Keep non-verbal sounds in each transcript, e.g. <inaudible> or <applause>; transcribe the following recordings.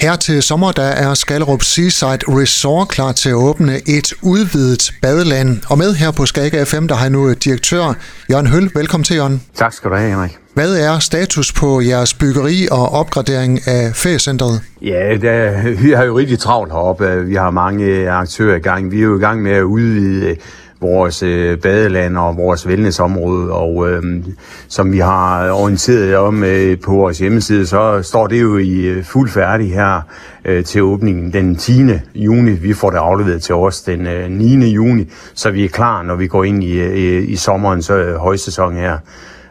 Her til sommer der er Skallerup Seaside Resort klar til at åbne et udvidet badeland. Og med her på Skaga FM, der har nu direktør Jørgen Høl. Velkommen til, Jørgen. Tak skal du have, Henrik. Hvad er status på jeres byggeri og opgradering af feriecentret? Ja, der, vi har jo rigtig travlt heroppe. Vi har mange aktører i gang. Vi er jo i gang med at udvide vores øh, badeland og vores wellnessområde, og øh, som vi har orienteret om øh, på vores hjemmeside, så står det jo i øh, fuld færdig her øh, til åbningen den 10. juni. Vi får det afleveret til os den øh, 9. juni, så vi er klar, når vi går ind i, øh, i sommerens øh, højsæson her.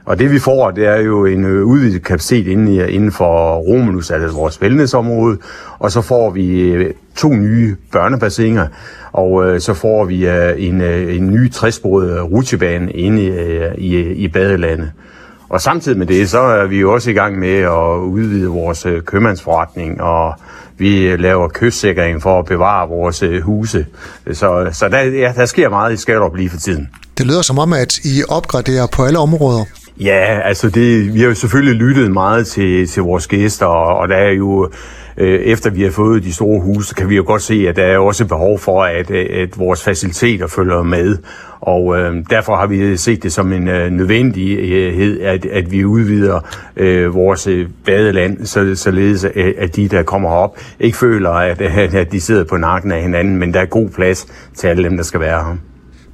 Og det vi får, det er jo en øh, udvidet kapacitet inden, inden for Romulus, altså vores wellnessområde, og så får vi øh, to nye børnebassiner, og øh, så får vi øh, en, øh, en ny træsporet øh, rutsjebane inde i, øh, i, i badelandet. Og samtidig med det, så er vi jo også i gang med at udvide vores købmandsforretning, og vi laver kystsikring for at bevare vores huse. Så, så der, ja, der sker meget i Skallerup lige for tiden. Det lyder som om, at I opgraderer på alle områder. Ja, altså det, vi har jo selvfølgelig lyttet meget til, til vores gæster, og, og der er jo øh, efter vi har fået de store huse, kan vi jo godt se, at der er også behov for, at, at vores faciliteter følger med. Og øh, derfor har vi set det som en øh, nødvendighed, at, at vi udvider øh, vores øh, badeland, så, således at, at de, der kommer op, ikke føler, at, at de sidder på nakken af hinanden, men der er god plads til alle dem, der skal være her.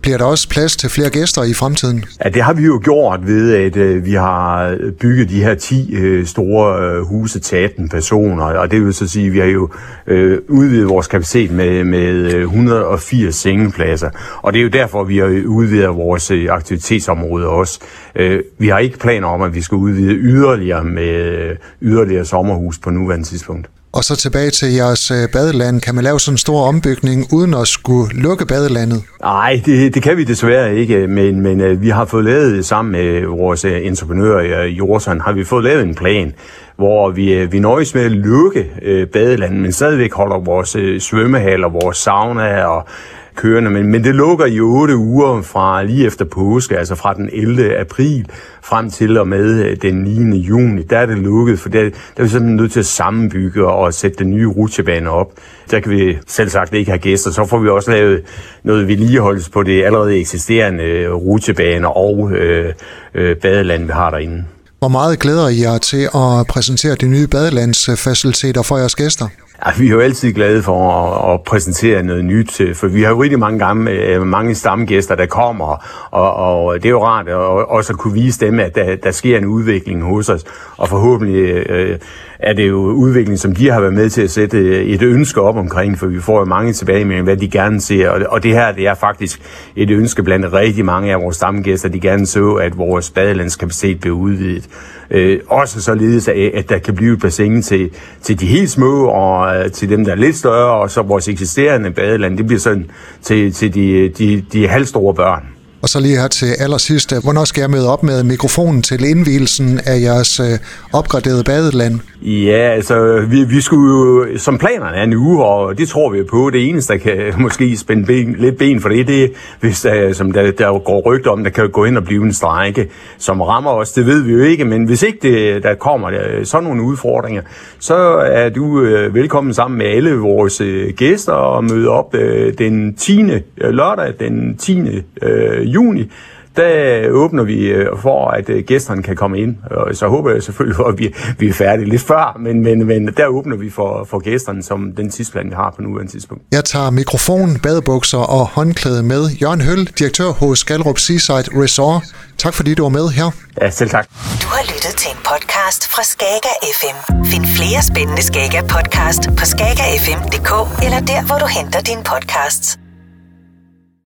Bliver der også plads til flere gæster i fremtiden? Ja, det har vi jo gjort ved, at øh, vi har øh, bygget de her 10 øh, store øh, huse til 18 personer, og det vil så sige, at vi har jo øh, udvidet vores kapacitet med, med øh, 180 sengepladser, og det er jo derfor, vi har udvidet vores øh, aktivitetsområde også. Øh, vi har ikke planer om, at vi skal udvide yderligere med yderligere sommerhus på nuværende tidspunkt. Og så tilbage til jeres øh, badeland. Kan man lave sådan en stor ombygning uden at skulle lukke badelandet? Nej, det, det kan vi desværre ikke, men, men øh, vi har fået lavet sammen med vores øh, entreprenør i har vi fået lavet en plan, hvor vi, vi nøjes med at lukke badelandet, men stadigvæk holder vores svømmehaller, vores sauna og kørende, men, men det lukker i 8 uger fra lige efter påske, altså fra den 11. april frem til og med øh, den 9. juni. Der er det lukket, for der, der er vi simpelthen nødt til at sammenbygge og sætte den nye rutsjebane op. Der kan vi selv sagt ikke have gæster. Så får vi også lavet noget vedligeholdelse på det allerede eksisterende øh, rutsjebane og øh, øh, badeland, vi har derinde. Hvor meget glæder I jer til at præsentere de nye badelandsfaciliteter for jeres gæster? Ja, vi er jo altid glade for at, at præsentere noget nyt, øh, for vi har jo rigtig mange, gamle, øh, mange stamgæster, der kommer, og, og det er jo rart at, også at kunne vise dem, at der, der sker en udvikling hos os, og forhåbentlig øh, er det jo udvikling, som de har været med til at sætte øh, et ønske op omkring, for vi får jo mange tilbage med, hvad de gerne ser, og, og det her det er faktisk et ønske blandt rigtig mange af vores stamgæster, de gerne så, at vores badelandskapacitet bliver udvidet. Øh, også således, at, at der kan blive bassin til, til de helt små, og øh, til dem, der er lidt større, og så vores eksisterende badeland, det bliver sådan til, til de, de, de halvstore børn. Og så lige her til allersidst, øh, hvornår skal jeg møde op med mikrofonen til indvielsen af jeres øh, opgraderede badeland? Ja, altså, vi, vi skulle jo, som planerne er nu, og det tror vi på, det eneste, der kan <laughs> måske spænde ben, lidt ben for det, det er, hvis der, som der, der går rygter om, der kan gå ind og blive en strække, som rammer os, det ved vi jo ikke, men hvis ikke det, der kommer der, sådan nogle udfordringer, så er du øh, velkommen sammen med alle vores øh, gæster og møde op øh, den 10. Øh, lørdag, den 10. Øh, juni, der åbner vi øh, for, at øh, gæsterne kan komme ind. Og så håber jeg selvfølgelig, <laughs> at vi, vi er færdige lidt før, men, men, men der åbner vi for, for gæsterne som den tidsplan, vi har på nuværende tidspunkt. Jeg tager mikrofon, badebukser og håndklæde med. Jørgen Høl, direktør hos Skalrup Seaside Resort. Tak fordi du var med her. Ja, selv tak. Du har lyttet til en podcast fra Skager FM. Find flere spændende Skager podcast på skagerfm.dk eller der, hvor du henter dine podcasts.